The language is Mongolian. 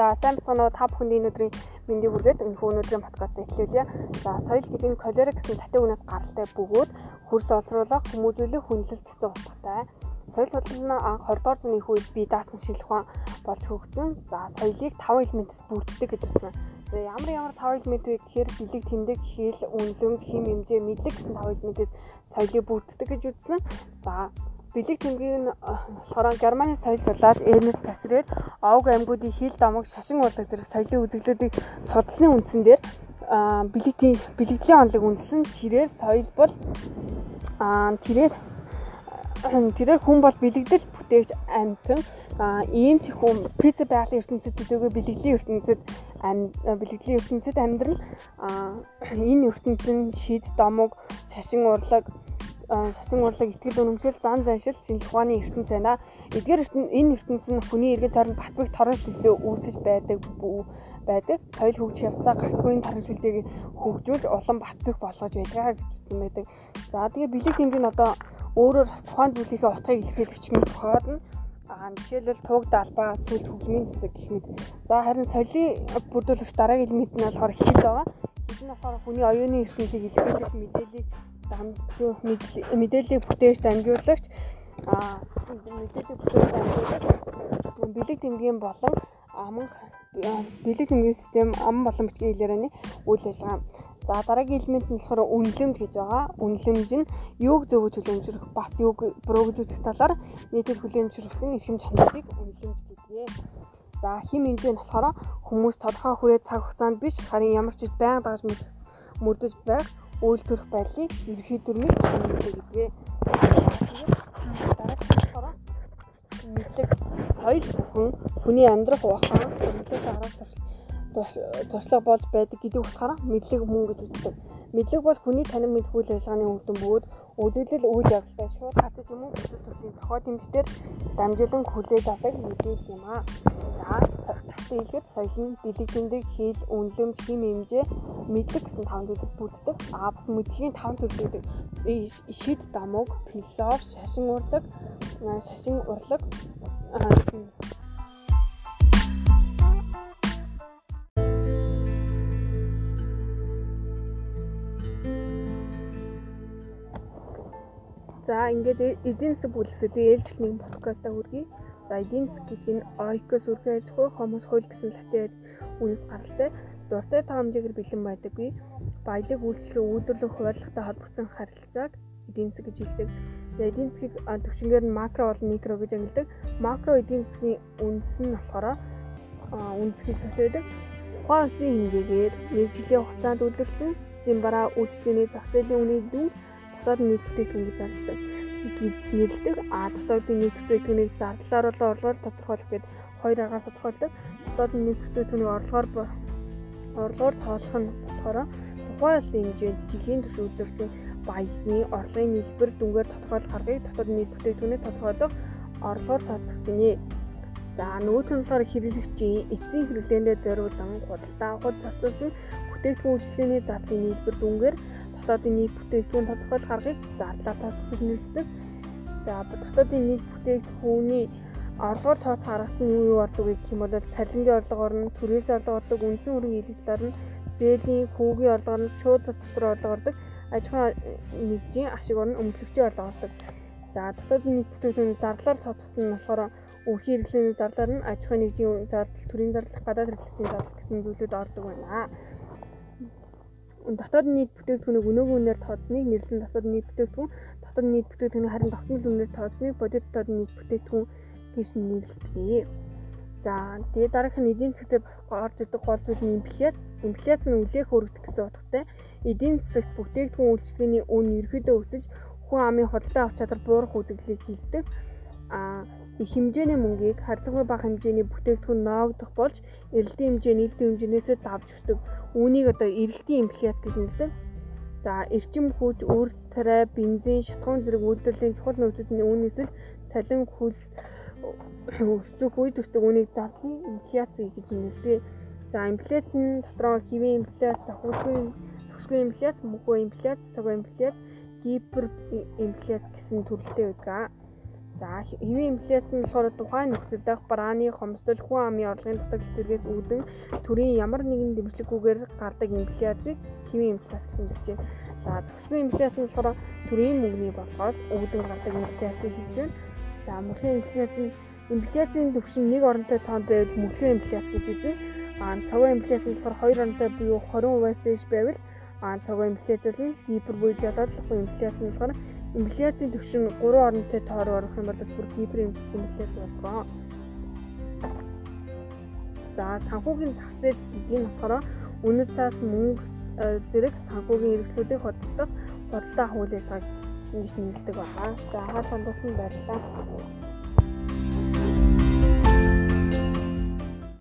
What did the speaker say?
За сайн бацгаана уу та бүхэнд энэ өдрийн мэндийг хүргээд энэ өнөөдрийн подкаст эхлүүлье. За соёл гэдэг нь колера гэсэн татыг үнээс гаралтай бөгөөд хөрс олруулах, хүмүүжүүлэх, хүндлэлт гэсэн утгатай. Соёл судлал нь анх 20 дугаар зууны үед бие даасан шилэх ухаан болж хөгжсөн. За соёлыг 5 элементээс бүрддэг гэж байна. За ямар ямар 5 элемент вэ гэхээр бэлэг, тэмдэг, хэл, үнэлэмж, хим хэмжээ, мэдлэг гэсэн 5 элементээс соёлыг бүрддэг гэж үзсэн. За бэлэг тэмдгийг нь болохоор Германы соёл судлаач Эрнест Кассрер овг аймагуудын хил дамаг шашин урлаг зэрэг соёлын үзэгдлүүдийг судалсны үндсэн дээр бэлэгтийн бэлэгдлийн онолыг үндэслэн тэрээр соёл бол тэрээр тэрээр хүн бол бэлэгдэл бүтээгч амьтан ийм ч хүн пицца байгалийн ертөнцид төдийгүй бэлэгдлийн ертөнцид бэлэгдлийн ертөнцид амьдрал энэ ертөнцийн шид домог шашин урлаг шашин урлаг, ихтгэл үнэмшил, зан заншил, шинжлэх ухааны ертөнц байна. Эдгээр энэ ертөнц нь хүний эргэн тойронд батбэг торон шүлжээ үүсэж байдаг байдаг. Соёл хөгжих явцдаа гацхүйн торон шүлжээг хөгжүүлж улам батбэг болгож байдаг гэсэн байдаг. За тэгээ бэлэг тэмдэг нь одоо өөрөөр тухайн зүйлийнхээ утгыг илэрхийлэгч мэт тохиод нь Аа жишээлбэл туг далбаа сүлд хөгжмийн зэвсэг гэх мэт. За харин соёлын бүрдүүлэгч дараагийн элемент нь болохоор хэл байгаа. Хэл нь болохоор хүний оюуны ертөнцийг илэрхийлэх мэдээллийг мэдээллийг бүтээж дамжуулагч а мэдээллийг бүтээж дамжуулагч бэлэг тэмдгийн болон аман бэлэг тэмдгийн систем ам болон бичгийн хэлээрээ үйл ажиллагаа. За дараагийн элемент нь болохоор үнэлэмж гэж байгаа. Үнэлэмж нь юуг зөвөж хүлээмжрэх бас юуг үзэх талаар нийтэд хүлээмжрүүлсэн эрхэм чанарыг үнэлэмж гэдгээ. За хим хэмжээ нь болохоор хүмүүс тодорхой хүрээ цаг хугацаанд биш харин ямар ч байнга дагаж мөрдөж байх үйлдвэрх байдлыг ерхий дүрмийг хэмжээ гэдгээ. Дараагийн мэдлэг соёл бүхэн хүний амьдрах ухаан, амьдралын арга туршлага болж байдаг гэдэг утгаараа мэдлэг мөн гэж үздэг. Мэдлэг бол хүний танин мэдх үйл ажиллагааны үр дүн бөгөөд үзэгдэл үйл явдлаа шууд хатаж юм уу гэсэн төрлийн тохиол тэмдэгтэр дамжуулан хүлээж авдаг мэдээлэл юм аа. За ихэд соёлын тэмдэг, хэл, үнэлэмж, хим хэмжээ, мэдлэг гэсэн таван зүйлс бүрддэг. Аа бас мэдлэгийн таван төрлөдөг. Шид дамууг, философи, шашин урлаг, шашин урлаг За ингээд эдийн засаг бүлэсүүдийн ээлжил нэг подкастаа хүргэе. За эдийн засаг гэдэг нь ойкос үргэлж ахуй хомос хууль гэсэн латин үнэс гаралтай дуртай хэмжээгээр бэлэн байдаггүй. Баялаг үйлчлэл үйлдвэрлэх хуваарлахтай холбогдсон харилцааг эдийн засаг гэж хэлдэг. Эдийн засгийг төвчнгээр нь макро болон микро гэж ангилдаг. Макро эдийн засгийн үндэс нь болохоор үндэс гэж төсөөдөг. Тухайн улсын хэмжээгээр нэг жилийн хугацаанд үйлдвэрлэсэн зэмбараа үйлчлэлийн зах зээлийн үнийн дүн дотоод нийт бүтээгдэхүүн гэж зарлдаг. гэж нэрлэдэг. А дотоодын нийт бүтээгдэхүүнийг зарлалаар болон орлогоор тодорхойлох гэдэг хоёр аргаар тодорхойлдог. Дотоодын нийт бүтээгдэхүүнийг орлогоор орлогоор тоолох нь болохоор тухайн улсын хэмжээнд жилийн турш үйлдвэрлэсэн баяны орлогын нийлбэр дүнгээр тодорхойлох аргыг дотоодын нийт бүтээгдэхүүнийг тодорхойлох орлогоор тооцох гинэ. За нь болохоор хэрэглэгчийн эцсийн хэрэглээндээ зориулан худалдаа авахд зохицуулсан бүтээгдэхүүн үйлчлэгээний задлын нийлбэр дүнгээр дотоодын нийт бүтээгдэхүүн тодорхойлох аргыг зарлаа тооцох гэж нэрлэдэг. За дотоодын нийт бүтээгдэхүүний орлогоор тооцох араас нь юу юу ордог гэх юм бол цалингийн орлого орно, төрөөс орлого ордог, үндсэн хөрөнгө хэрэглэл орно, зээлийн хүүгийн орлого орно, шууд дотор орлого ордог, аж ахуйн нэгжийн ашиг орно, өмчлөгчийн орлого ордог. За дотоодын нийт бүтээгдэхүүн зарлаар тооцох нь болохоор өвхий хэрэглээний зарлаар нь аж ахуйн нэгжийн зардал, төрийн зардал, гадаад хэрэглээний зардал гэсэн зүйлүүд ордог байна дотоод нийт бүтээгдэхүүнийг өнөөгийн үнээр тооцныг нэрлэн дотоод нийт бүтээгдэхүүн дотоод нийт бүтээгдэхүүнийг харин тогтмол үнээр тооцныг бодит дотоод нийт бүтээгдэхүүн гэж нэрлэдэг. За тэгээ дараах нь эдийн засгт орж ирдэг гол зүйл нь инфляц. Инфляц нь үлээх өргөдөх гэсэн утгатай. Эдийн засагт бүтээгдэхүүн үйлчлэгээний үн ерөөдөө өсөж хүн амын худалдаа авч чадвар буурах үзэгдлийг хийдэг. А их хэмжээний мөнгийг харьцангуй бага хэмжээний бүтээгдэхүүн ноогдох болж эрэлтийн хэмжээ нийтийн хэмжээнээс давж өсдөг. Үүнийг одоо эрэлтийн инфляц гэж нэрлэдэг. За эрчим хүч, үр тариа, бензин, шатхуун зэрэг үйлдвэрлэлийн чухал нөөцүүдийн үн эсвэл цалин хөл өсөх үед өсдөг үнийг зардлын инфляц гэж нэрлэдэг. За инфляц нь дотроо хэвийн инфляц, тохиолдсон төгсгөө инфляц, мөнгөө инфляц, цагаан инфляц, гипер инфляц гэсэн төрөлтэй байдаг. За хэвийн инфляци нь болохоор тухайн нөхцөл дах барааны хомсдол хүн амын орлогын дутаг зэрэгс үүдэн төрийн ямар нэгэн дэмжлэггүйгээр гардаг инфляцийг хэвийн инфляц гэж байна. За зөвхөн инфляц нь болохоор төрийн мөнгөний болгоод үүдэн гардаг инфляцийг хэлж байна. За мөрхийн инфляц нь инфляцийн түвшин нэг оронтой тоонд байвал мөрхийн инфляц гэж үзье. Аа цагаан инфляц нь болохоор 2 оронтой буюу 20% дээш байвал аа цагаан инфляц нь гипер буюу жолоодлохгүй инфляц нь болохоор инфляцийн түвшин 3 оронтой тоор орох юм бол бүр гипер инфляц болгоо. За санхүүгийн зах зээл нь болохоор үнэт цаас мөнгө э, зэрэг санхүүгийн эрсдлүүдийг хөдөлгөх бодлоо хуулийг ингэж нэрлэдэг байна. За хаалт хандсан баярлалаа.